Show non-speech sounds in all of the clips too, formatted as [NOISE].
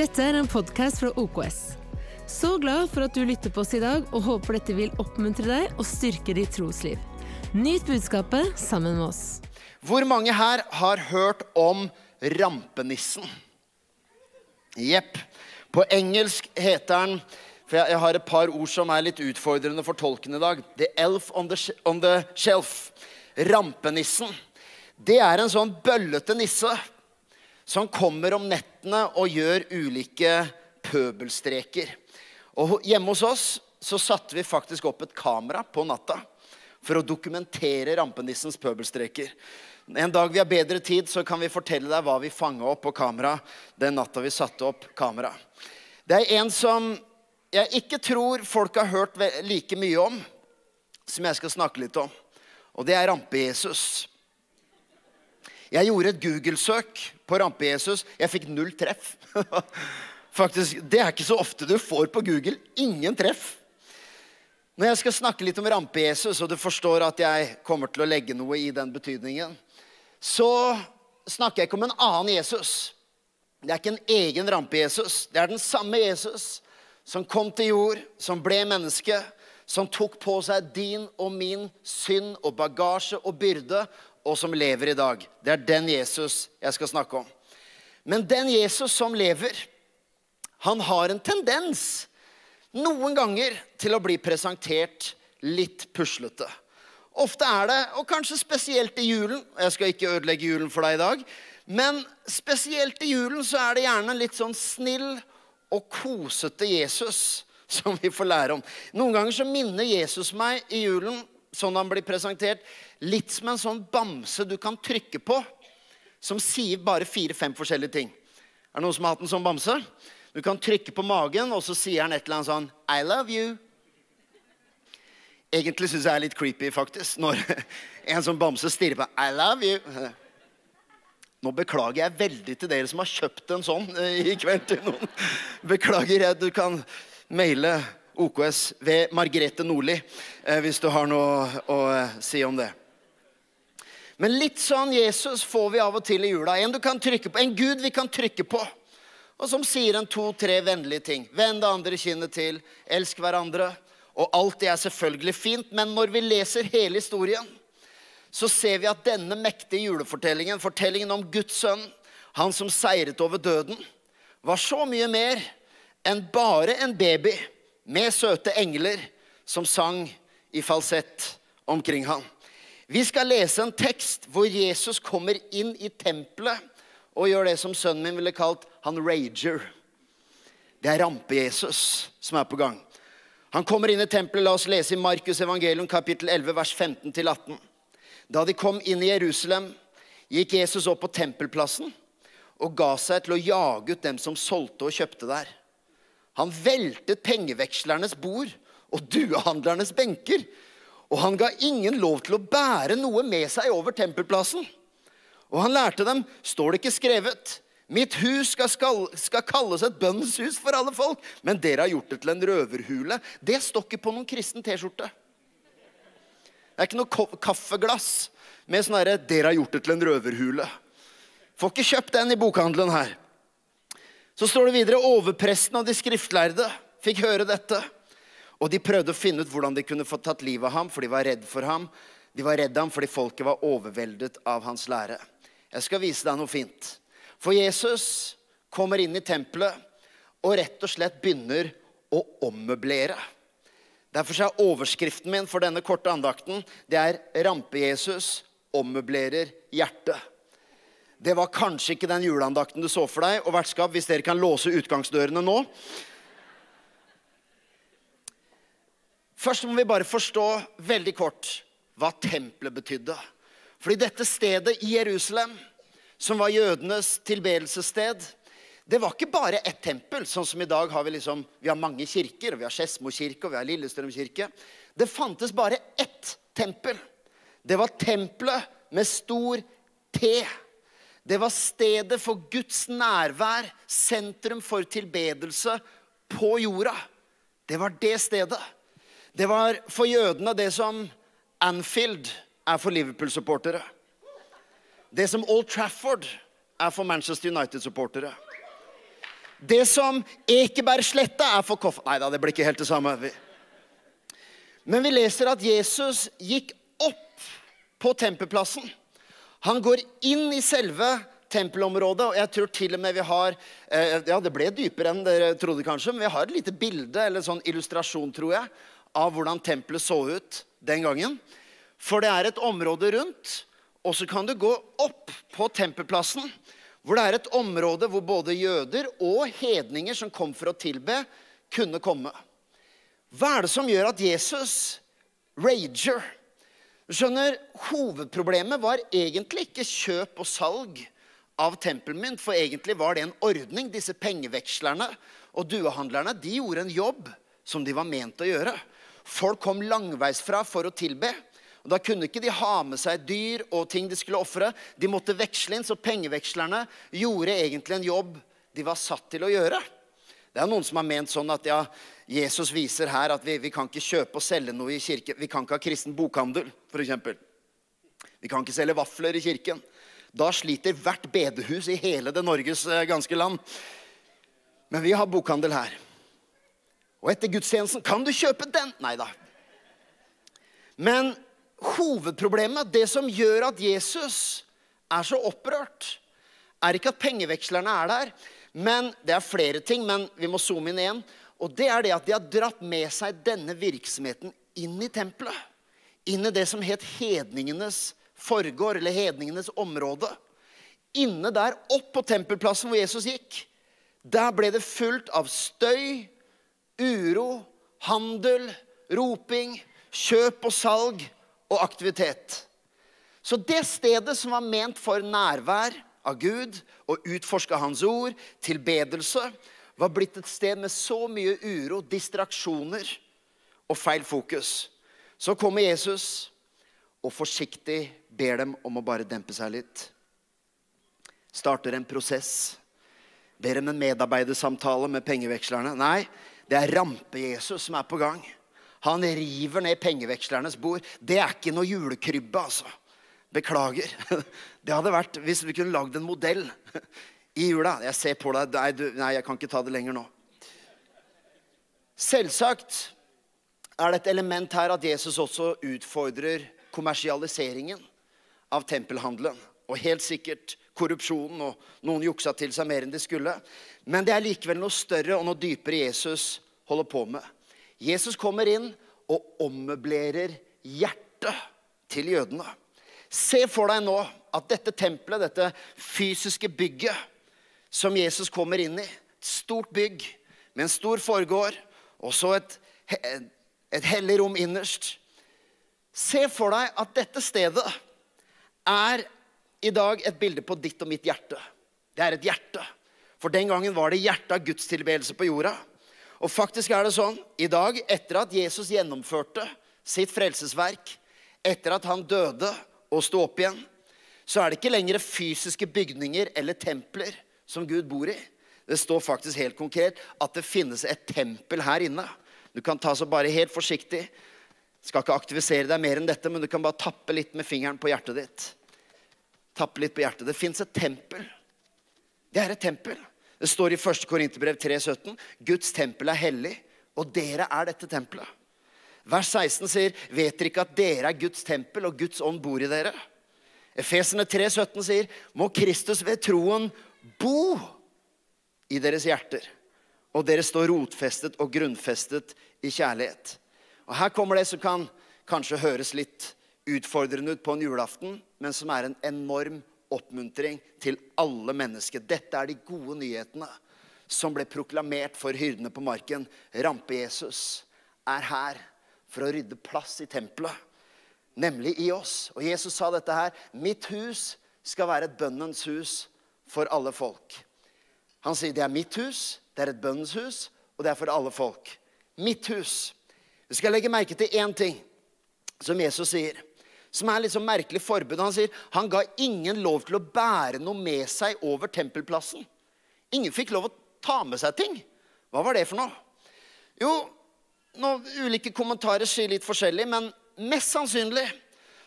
Dette er en podkast fra OKS. Så glad for at du lytter på oss i dag, og håper dette vil oppmuntre deg og styrke ditt trosliv. Nyt budskapet sammen med oss. Hvor mange her har hørt om rampenissen? Jepp. På engelsk heter den For jeg, jeg har et par ord som er litt utfordrende for tolken i dag. The elf on the, on the shelf. Rampenissen. Det er en sånn bøllete nisse som kommer om nettene og gjør ulike pøbelstreker. Og hjemme hos oss så satte vi faktisk opp et kamera på natta for å dokumentere rampenissens pøbelstreker. En dag vi har bedre tid, så kan vi fortelle deg hva vi fanga opp på kamera den natta vi satte opp kamera. Det er en som jeg ikke tror folk har hørt like mye om, som jeg skal snakke litt om. Og det er Rampe-Jesus. Jeg gjorde et Google-søk på Rampe-Jesus. Jeg fikk null treff. [LAUGHS] Faktisk, Det er ikke så ofte du får på Google. Ingen treff. Når jeg skal snakke litt om Rampe-Jesus, og du forstår at jeg kommer til å legge noe i den betydningen, så snakker jeg ikke om en annen Jesus. Det er ikke en egen Rampe-Jesus. Det er den samme Jesus som kom til jord, som ble menneske, som tok på seg din og min synd og bagasje og byrde, og som lever i dag. Det er den Jesus jeg skal snakke om. Men den Jesus som lever, han har en tendens noen ganger til å bli presentert litt puslete. Ofte er det, og kanskje spesielt i julen Jeg skal ikke ødelegge julen for deg i dag. Men spesielt i julen så er det gjerne en litt sånn snill og kosete Jesus som vi får lære om. Noen ganger så minner Jesus meg i julen, sånn han blir presentert, litt som en sånn bamse du kan trykke på, som sier bare fire-fem forskjellige ting. Er det noen som har hatt en sånn bamse? Du kan trykke på magen, og så sier han et eller annet sånn I love you. Egentlig syns jeg er litt creepy, faktisk, når [LAUGHS] en sånn bamse stirrer på I love you. [LAUGHS] Nå beklager jeg veldig til dere som har kjøpt en sånn eh, i kveld til noen. [LAUGHS] Beklager. jeg, Du kan maile OKS ved Margrethe Nordli eh, hvis du har noe å eh, si om det. Men litt sånn Jesus får vi av og til i jula. En, du kan trykke på, en Gud vi kan trykke på. Og som sier en to-tre vennlige ting. Vend det andre kinnet til. Elsk hverandre. Og alt det er selvfølgelig fint, men når vi leser hele historien, så ser vi at denne mektige julefortellingen, fortellingen om Guds sønn, han som seiret over døden, var så mye mer enn bare en baby med søte engler som sang i falsett omkring ham. Vi skal lese en tekst hvor Jesus kommer inn i tempelet og gjør det som sønnen min ville kalt han rager. Det er rampe-Jesus som er på gang. Han kommer inn i tempelet. La oss lese i Markus evangelium kapittel 11 vers 15-18. Da de kom inn i Jerusalem, gikk Jesus opp på tempelplassen og ga seg til å jage ut dem som solgte og kjøpte der. Han veltet pengevekslernes bord og duehandlernes benker. Og han ga ingen lov til å bære noe med seg over tempelplassen. Og han lærte dem, står det ikke skrevet, mitt hus skal, skal, skal kalles et bønnens hus for alle folk, men dere har gjort det til en røverhule. Det står ikke på noen kristen T-skjorte. Det er ikke noe kaffeglass med sånn herre 'Dere har gjort det til en røverhule'. Får ikke kjøpt den i bokhandelen her. Så står det videre overpresten og de skriftlærde fikk høre dette. Og de prøvde å finne ut hvordan de kunne få tatt livet av ham, for de var redd for ham. De var redd ham fordi folket var overveldet av hans lære. Jeg skal vise deg noe fint. For Jesus kommer inn i tempelet og rett og slett begynner å ommøblere. Derfor er overskriften min for denne korte andakten det er 'Rampe-Jesus ommøblerer hjertet'. Det var kanskje ikke den juleandakten du så for deg. Og vertskap, hvis dere kan låse utgangsdørene nå Først må vi bare forstå veldig kort hva tempelet betydde. Fordi dette stedet i Jerusalem, som var jødenes tilbedelsessted, det var ikke bare ett tempel. Sånn som i dag har vi liksom, vi har mange kirker. og Vi har Skedsmo kirke og vi har Lillestrøm kirke. Det fantes bare ett tempel. Det var tempelet med stor T. Det var stedet for Guds nærvær, sentrum for tilbedelse på jorda. Det var det stedet. Det var for jødene det som Anfield er for Liverpool-supportere. Det som Old Trafford er for Manchester United-supportere. Det som Ekebergsletta er for koffer... Nei da, det blir ikke helt det samme. Men vi leser at Jesus gikk opp på tempelplassen. Han går inn i selve tempelområdet, og jeg tror til og med vi har eh, Ja, det ble dypere enn dere trodde, kanskje, men vi har et lite bilde, eller sånn illustrasjon, tror jeg, av hvordan tempelet så ut den gangen. For det er et område rundt, og så kan du gå opp på tempelplassen. Hvor det er et område hvor både jøder og hedninger som kom for å tilbe, kunne komme. Hva er det som gjør at Jesus rager? Skjønner, Hovedproblemet var egentlig ikke kjøp og salg av tempelmynt, for egentlig var det en ordning. Disse pengevekslerne og duehandlerne de gjorde en jobb som de var ment å gjøre. Folk kom langveisfra for å tilbe. Og Da kunne ikke de ha med seg dyr og ting de skulle ofre. De måtte veksle inn, så pengevekslerne gjorde egentlig en jobb de var satt til å gjøre. Det er noen som har ment sånn at ja, Jesus viser her at vi, vi kan ikke kjøpe og selge noe i kirken. Vi kan ikke ha kristen bokhandel, f.eks. Vi kan ikke selge vafler i kirken. Da sliter hvert bedehus i hele det Norges eh, ganske land. Men vi har bokhandel her. Og etter gudstjenesten kan du kjøpe den. Nei da. Men hovedproblemet, det som gjør at Jesus er så opprørt, er ikke at pengevekslerne er der. Men Det er flere ting, men vi må zoome inn igjen. Og det er det at de har dratt med seg denne virksomheten inn i tempelet. Inn i det som het hedningenes forgård, eller hedningenes område. Inne der, opp på tempelplassen hvor Jesus gikk, der ble det fullt av støy, uro, handel, roping, kjøp og salg og aktivitet. Så det stedet som var ment for nærvær av Gud og utforske Hans ord, tilbedelse, var blitt et sted med så mye uro, distraksjoner og feil fokus. Så kommer Jesus og forsiktig ber dem om å bare dempe seg litt. Starter en prosess. Ber dem en medarbeidersamtale med pengevekslerne. Nei, det er Rampe-Jesus som er på gang. Han river ned pengevekslernes bord. Det er ikke noe julekrybbe, altså. Beklager. [LAUGHS] Det hadde vært hvis vi kunne lagd en modell i jula. Jeg ser på deg. Nei, du, nei, jeg kan ikke ta det lenger nå. Selvsagt er det et element her at Jesus også utfordrer kommersialiseringen av tempelhandelen. Og helt sikkert korrupsjonen, og noen juksa til seg mer enn de skulle. Men det er likevel noe større og noe dypere Jesus holder på med. Jesus kommer inn og ommøblerer hjertet til jødene. Se for deg nå at dette tempelet, dette fysiske bygget som Jesus kommer inn i, et stort bygg med en stor forgård og så et, et hellig rom innerst Se for deg at dette stedet er i dag et bilde på ditt og mitt hjerte. Det er et hjerte. For den gangen var det hjertet av gudstilbedelse på jorda. Og faktisk er det sånn i dag, etter at Jesus gjennomførte sitt frelsesverk, etter at han døde og sto opp igjen, så er det ikke lenger fysiske bygninger eller templer som Gud bor i. Det står faktisk helt konkret at det finnes et tempel her inne. Du kan ta så bare helt forsiktig. Skal ikke aktivisere deg mer enn dette, men du kan bare tappe litt med fingeren på hjertet ditt. Tappe litt på hjertet. Det fins et tempel. Det er et tempel. Det står i 1. Korinterbrev 3,17.: Guds tempel er hellig, og dere er dette tempelet. Vers 16 sier, 'Vet dere ikke at dere er Guds tempel, og Guds ånd bor i dere?' Efesene 3,17 sier, 'Må Kristus ved troen bo i deres hjerter', og dere står rotfestet og grunnfestet i kjærlighet. Og Her kommer det som kan kanskje høres litt utfordrende ut på en julaften, men som er en enorm oppmuntring til alle mennesker. Dette er de gode nyhetene som ble proklamert for hyrdene på marken. Rampe-Jesus er her for å rydde plass i tempelet, nemlig i oss. Og Jesus sa dette her. Mitt hus skal være et bønnens hus for alle folk. Han sier det er mitt hus, det er et bønnens hus, og det er for alle folk. Mitt hus. Vi skal legge merke til én ting som Jesus sier som er litt sånn merkelig forbud. Han sier han ga ingen lov til å bære noe med seg over tempelplassen. Ingen fikk lov å ta med seg ting. Hva var det for noe? Jo, noen ulike kommentarer sier litt forskjellig, men mest sannsynlig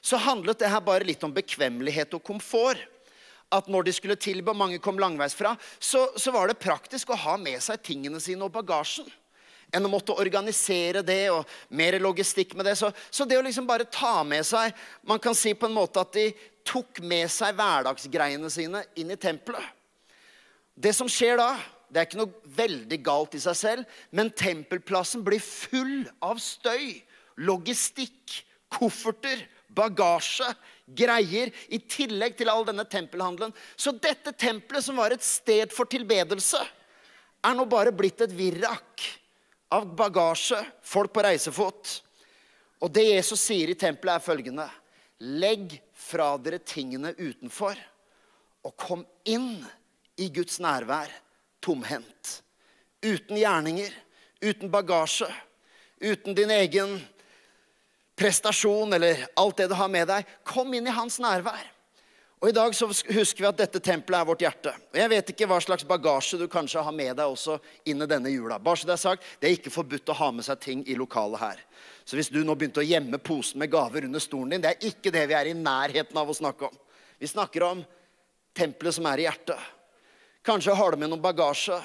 så handlet det her bare litt om bekvemmelighet og komfort. At når de skulle tilbe, og mange kom langveisfra, så, så var det praktisk å ha med seg tingene sine og bagasjen enn å måtte organisere det og mer logistikk med det. Så, så, det å liksom bare ta med seg Man kan si på en måte at de tok med seg hverdagsgreiene sine inn i tempelet. Det som skjer da, det er ikke noe veldig galt i seg selv, men tempelplassen blir full av støy, logistikk, kofferter, bagasje, greier, i tillegg til all denne tempelhandelen. Så dette tempelet, som var et sted for tilbedelse, er nå bare blitt et virrak av bagasje, folk på reisefot. Og det Jesus sier i tempelet, er følgende Legg fra dere tingene utenfor, og kom inn i Guds nærvær tomhendt. Uten gjerninger, uten bagasje, uten din egen prestasjon eller alt det du har med deg. Kom inn i hans nærvær. Og I dag så husker vi at dette tempelet er vårt hjerte. Og Jeg vet ikke hva slags bagasje du kanskje har med deg også inn i denne jula. Bare så Det er sagt, det er ikke forbudt å ha med seg ting i lokalet her. Så hvis du nå begynte å gjemme posen med gaver under stolen din, det er ikke det vi er i nærheten av å snakke om. Vi snakker om tempelet som er i hjertet. Kanskje har du med noen bagasje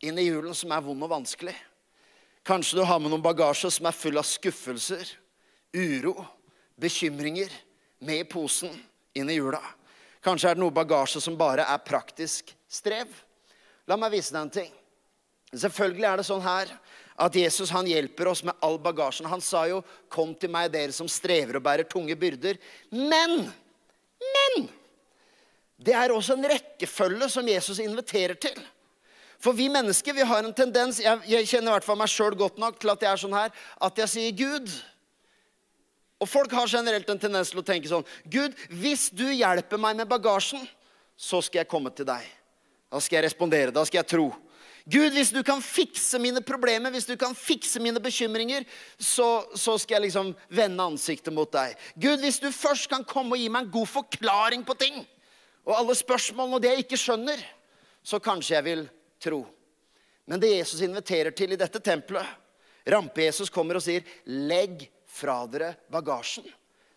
inn i julen som er vond og vanskelig. Kanskje du har med noen bagasje som er full av skuffelser, uro, bekymringer med i posen inn i jula. Kanskje er det noe bagasje som bare er praktisk strev. La meg vise deg en ting. Selvfølgelig er det sånn her at Jesus han hjelper oss med all bagasjen. Han sa jo 'Kom til meg, dere som strever og bærer tunge byrder'. Men, men Det er også en rekkefølge som Jesus inviterer til. For vi mennesker vi har en tendens Jeg, jeg kjenner i hvert fall meg sjøl godt nok til at jeg er sånn her at jeg sier Gud. Og folk har generelt en tendens til å tenke sånn Gud, hvis du hjelper meg med bagasjen, så skal jeg komme til deg. Da skal jeg respondere. Da skal jeg tro. Gud, hvis du kan fikse mine problemer, hvis du kan fikse mine bekymringer, så, så, skal jeg liksom vende ansiktet mot deg. Gud, hvis du først kan komme og gi meg en god forklaring på ting, og alle spørsmålene og det jeg ikke skjønner, så kanskje jeg vil tro. Men det Jesus inviterer til i dette tempelet Rampe-Jesus kommer og sier, 'Legg fra dere bagasjen.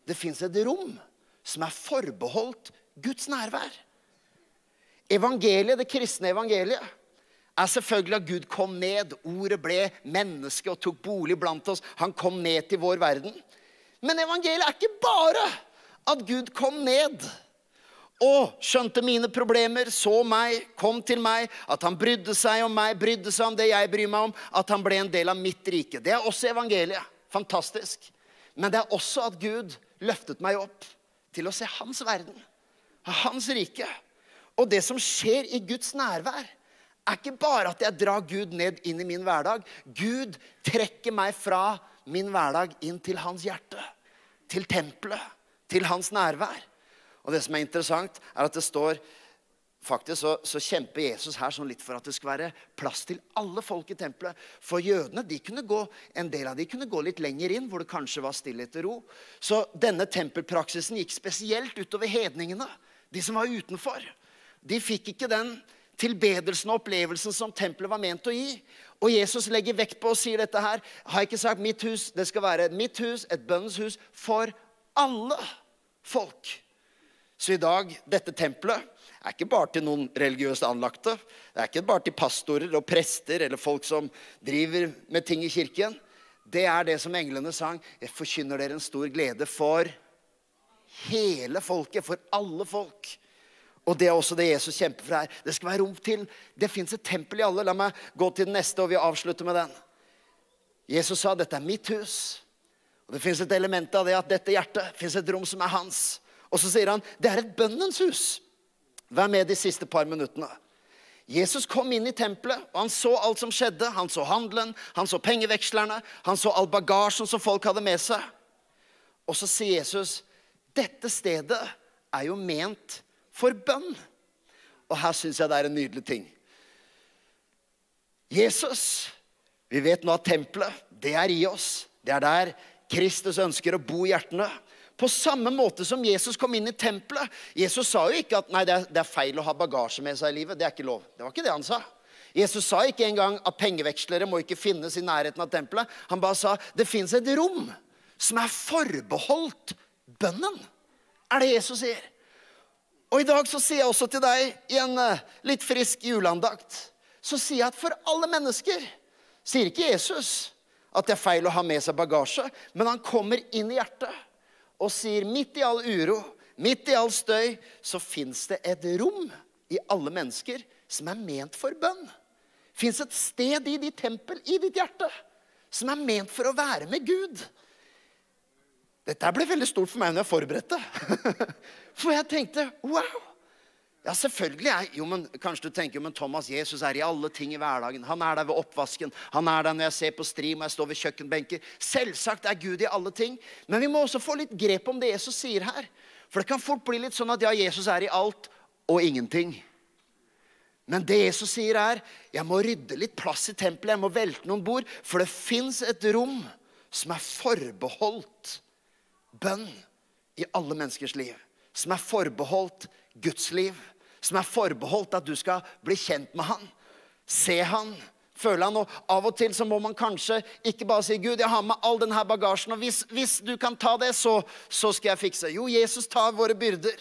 Det fins et rom som er forbeholdt Guds nærvær. Evangeliet, det kristne evangeliet er selvfølgelig at Gud kom ned. Ordet ble menneske og tok bolig blant oss. Han kom ned til vår verden. Men evangeliet er ikke bare at Gud kom ned og skjønte mine problemer, så meg, kom til meg, at han brydde seg om meg, brydde seg om det jeg bryr meg om, at han ble en del av mitt rike. Det er også evangeliet. Fantastisk. Men det er også at Gud løftet meg opp til å se hans verden, hans rike. Og det som skjer i Guds nærvær, er ikke bare at jeg drar Gud ned inn i min hverdag. Gud trekker meg fra min hverdag inn til hans hjerte, til tempelet, til hans nærvær. Og det som er interessant, er at det står Faktisk så, så, kjemper Jesus her sånn litt for at det skal være plass til alle folk i tempelet. For jødene de kunne gå, en del av de kunne gå litt lenger inn, hvor det kanskje var stillhet og ro. Så denne tempelpraksisen gikk spesielt utover hedningene, de som var utenfor. De fikk ikke den tilbedelsen og opplevelsen som tempelet var ment å gi. Og Jesus legger vekt på og sier dette her. Har jeg ikke sagt mitt hus? Det skal være mitt hus, et bønnens hus, for alle folk. Så i dag, dette tempelet det er ikke bare til noen religiøst anlagte. Det er ikke bare til pastorer og prester eller folk som driver med ting i kirken. Det er det som englene sang. Jeg forkynner dere en stor glede for hele folket, for alle folk. Og det er også det Jesus kjemper for her. Det skal være rom til Det fins et tempel i alle. La meg gå til den neste, og vi avslutter med den. Jesus sa dette er mitt hus. Og Det fins et element av det at dette hjertet fins et rom som er hans. Og så sier han det er et bønnens hus. Vær med de siste par minuttene. Jesus kom inn i tempelet, og han så alt som skjedde. Han så handelen, han så pengevekslerne, han så all bagasjen som folk hadde med seg. Og så sier Jesus, 'Dette stedet er jo ment for bønn.' Og her syns jeg det er en nydelig ting. Jesus, vi vet nå at tempelet, det er i oss. Det er der Kristus ønsker å bo i hjertene. På samme måte som Jesus kom inn i tempelet. Jesus sa jo ikke at nei, det er, feil å ha bagasje med seg i livet. Det er ikke lov. Det var ikke det han sa. Jesus sa ikke engang at pengevekslere må ikke finnes i nærheten av tempelet. Han bare sa det fins et rom som er forbeholdt bønnen. Er det Jesus sier. Og i dag så sier jeg også til deg i en eh, litt frisk juleandakt så sier jeg at for alle mennesker sier ikke Jesus at det er feil å ha med seg bagasje, men han kommer inn i hjertet og sier midt i all uro, midt i all støy, så fins det et rom i alle mennesker som er ment for bønn. Fins et sted i ditt tempel, i ditt hjerte, som er ment for å være med Gud. Dette ble veldig stort for meg når jeg forberedte. [LAUGHS] For jeg tenkte wow. Ja, selvfølgelig er jo, men Kanskje du tenker men Thomas, Jesus er i alle ting i hverdagen. Han er der ved oppvasken. Han er der når jeg ser på stream og jeg står ved kjøkkenbenker. Selvsagt er Gud i alle ting. Men vi må også få litt grep om det Jesus sier her. For det kan fort bli litt sånn at ja, Jesus er i alt og ingenting. Men det Jesus sier, er jeg må rydde litt plass i tempelet. Jeg må velte noen bord. For det fins et rom som er forbeholdt bønn i alle menneskers liv. Som er forbeholdt Guds liv. Som er forbeholdt at du skal bli kjent med Han. Se Han. Føle han, og Av og til så må man kanskje ikke bare si 'Gud, jeg har med all denne bagasjen', og hvis, hvis du kan ta det, så, så, skal jeg fikse. Jo, Jesus tar våre byrder.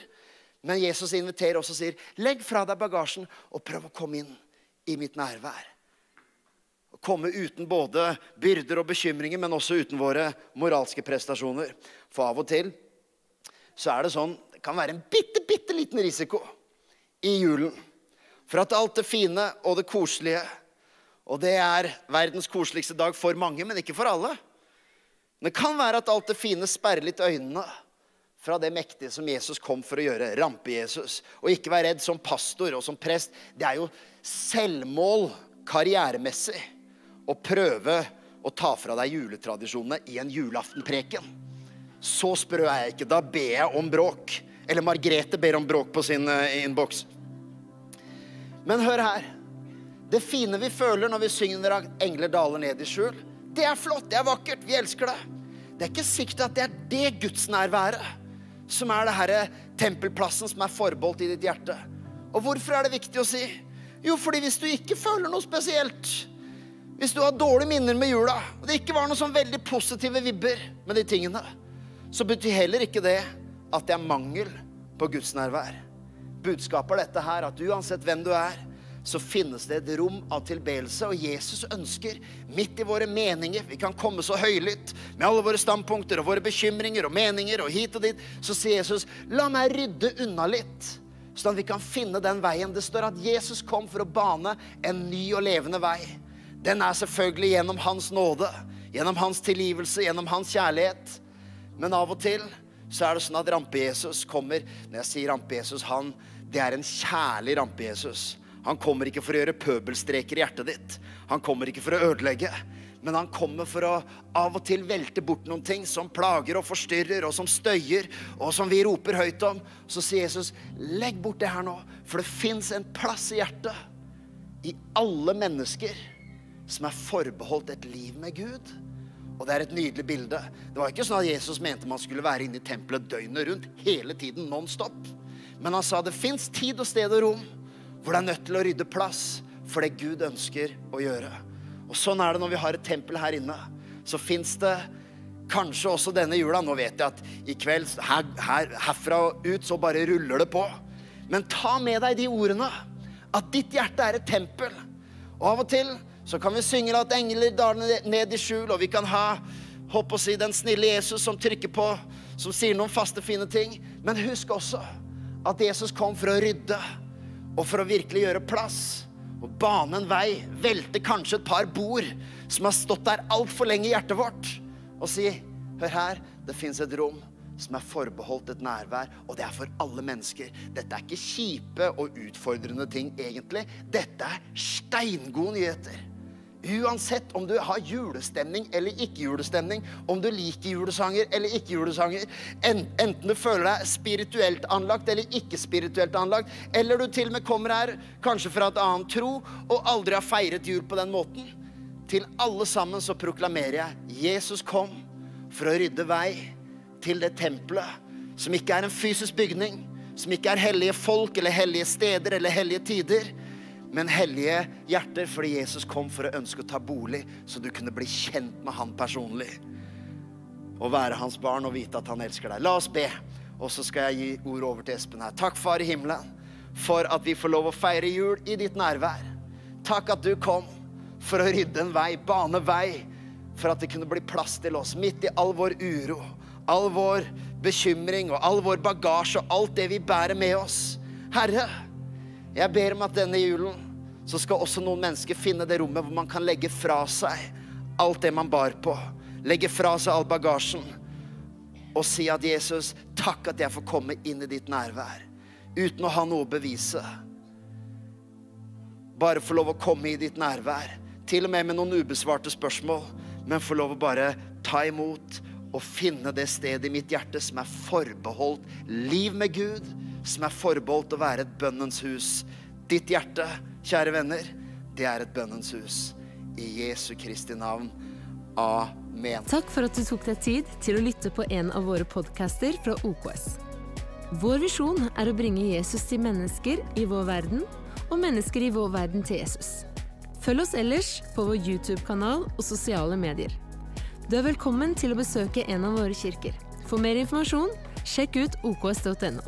Men Jesus inviterer også og sier, 'Legg fra deg bagasjen og prøv å komme inn i mitt nærvær' Å komme uten både byrder og bekymringer, men også uten våre moralske prestasjoner. For av og til så er det sånn kan være en bitte, bitte liten risiko i julen for at alt det fine og det koselige Og det er verdens koseligste dag for mange, men ikke for alle. Det kan være at alt det fine sperrer litt øynene fra det mektige som Jesus kom for å gjøre. Rampe-Jesus. Og ikke være redd som pastor og som prest. Det er jo selvmål karrieremessig å prøve å ta fra deg juletradisjonene i en julaftenpreken. Så sprø er jeg ikke. Da ber jeg om bråk. Eller Margrethe ber om bråk på sin uh, innboks. Men hør her. Det fine vi føler når vi synger 'Engler daler ned i skjul', det er flott, det er vakkert, vi elsker det. Det er ikke sikkert at det er det gudsnærværet som er det herre tempelplassen som er forbeholdt i ditt hjerte. Og hvorfor er det viktig å si? Jo, fordi hvis du ikke føler noe spesielt, hvis du har dårlige minner med jula, og det ikke var noen sånn veldig positive vibber med de tingene, så betyr heller ikke det at det er mangel på gudsnærvær. Budskapet er dette her, at uansett hvem du er, så finnes det et rom av tilbedelse. Og Jesus ønsker, midt i våre meninger Vi kan komme så høylytt med alle våre standpunkter og våre bekymringer og meninger og hit og dit. Så sier Jesus, la meg rydde unna litt. Sånn at vi kan finne den veien. Det står at Jesus kom for å bane en ny og levende vei den er selvfølgelig gjennom hans nåde, gjennom hans tilgivelse, gjennom hans kjærlighet. Men av og til så er det sånn at rampe-Jesus kommer Når jeg sier rampe-Jesus, han det er en kjærlig rampe-Jesus. Han kommer ikke for å gjøre pøbelstreker i hjertet ditt. Han kommer ikke for å ødelegge. Men han kommer for å av og til velte bort noen ting som plager og forstyrrer, og som støyer, og som vi roper høyt om. Så sier Jesus, legg bort det her nå, for det fins en plass i hjertet i alle mennesker som er forbeholdt et liv med Gud. Og det er et nydelig bilde. Det var ikke sånn at Jesus mente man skulle være inne i tempelet døgnet rundt, hele tiden non stop. Men han sa det fins tid og sted og rom hvor det er nødt til å rydde plass for det Gud ønsker å gjøre. Og sånn er det når vi har et tempel her inne. Så fins det kanskje også denne jula Nå vet jeg at i kveld, her, her, herfra og ut, så bare ruller det på. Men ta med deg de ordene. At ditt hjerte er et tempel. Og av og til så kan vi synge at engler daler ned i skjul, og vi kan ha håper å si, den snille Jesus som trykker på, som sier noen faste, fine ting. Men husk også at Jesus kom for å rydde og for å virkelig gjøre plass. Og bane en vei, velte kanskje et par bord som har stått der altfor lenge i hjertet vårt, og si Hør her, det fins et rom som er forbeholdt et nærvær, og det er for alle mennesker. Dette er ikke kjipe og utfordrende ting, egentlig. Dette er steingode nyheter. Uansett om du har julestemning eller ikke julestemning, om du liker julesanger eller ikke julesanger, enten du føler deg spirituelt anlagt eller ikke spirituelt anlagt, eller du til og med kommer her kanskje fra et annet tro og aldri har feiret jul på den måten, til alle sammen så proklamerer jeg Jesus kom for å rydde vei til det tempelet, som ikke er en fysisk bygning, som ikke er hellige folk eller hellige steder eller hellige tider, men hellige hjerter fordi Jesus kom for å ønske å ta bolig, så du kunne bli kjent med han personlig. Og være hans barn og vite at han elsker deg. La oss be. Og så skal jeg gi ordet over til Espen her. Takk, Far i himmelen, for at vi får lov å feire jul i ditt nærvær. Takk at du kom for å rydde en vei, bane vei, for at det kunne bli plass til oss midt i all vår uro, all vår bekymring og all vår bagasje og alt det vi bærer med oss. Herre, jeg ber om at denne julen så skal også noen mennesker finne det rommet hvor man kan legge fra seg alt det man bar på. Legge fra seg all bagasjen og si at Jesus, takk at jeg får komme inn i ditt nærvær uten å ha noe å bevise. Bare få lov å komme i ditt nærvær, til og med med noen ubesvarte spørsmål, men få lov å bare ta imot og finne det stedet i mitt hjerte som er forbeholdt liv med Gud, som er forbeholdt å være et bønnens hus. Ditt hjerte, kjære venner, det er et bønnens hus. I Jesu Kristi navn. Amen. Takk for at du tok deg tid til å lytte på en av våre podcaster fra OKS. Vår visjon er å bringe Jesus til mennesker i vår verden, og mennesker i vår verden til Jesus. Følg oss ellers på vår YouTube-kanal og sosiale medier. Du er velkommen til å besøke en av våre kirker. For mer informasjon, sjekk ut oks.no.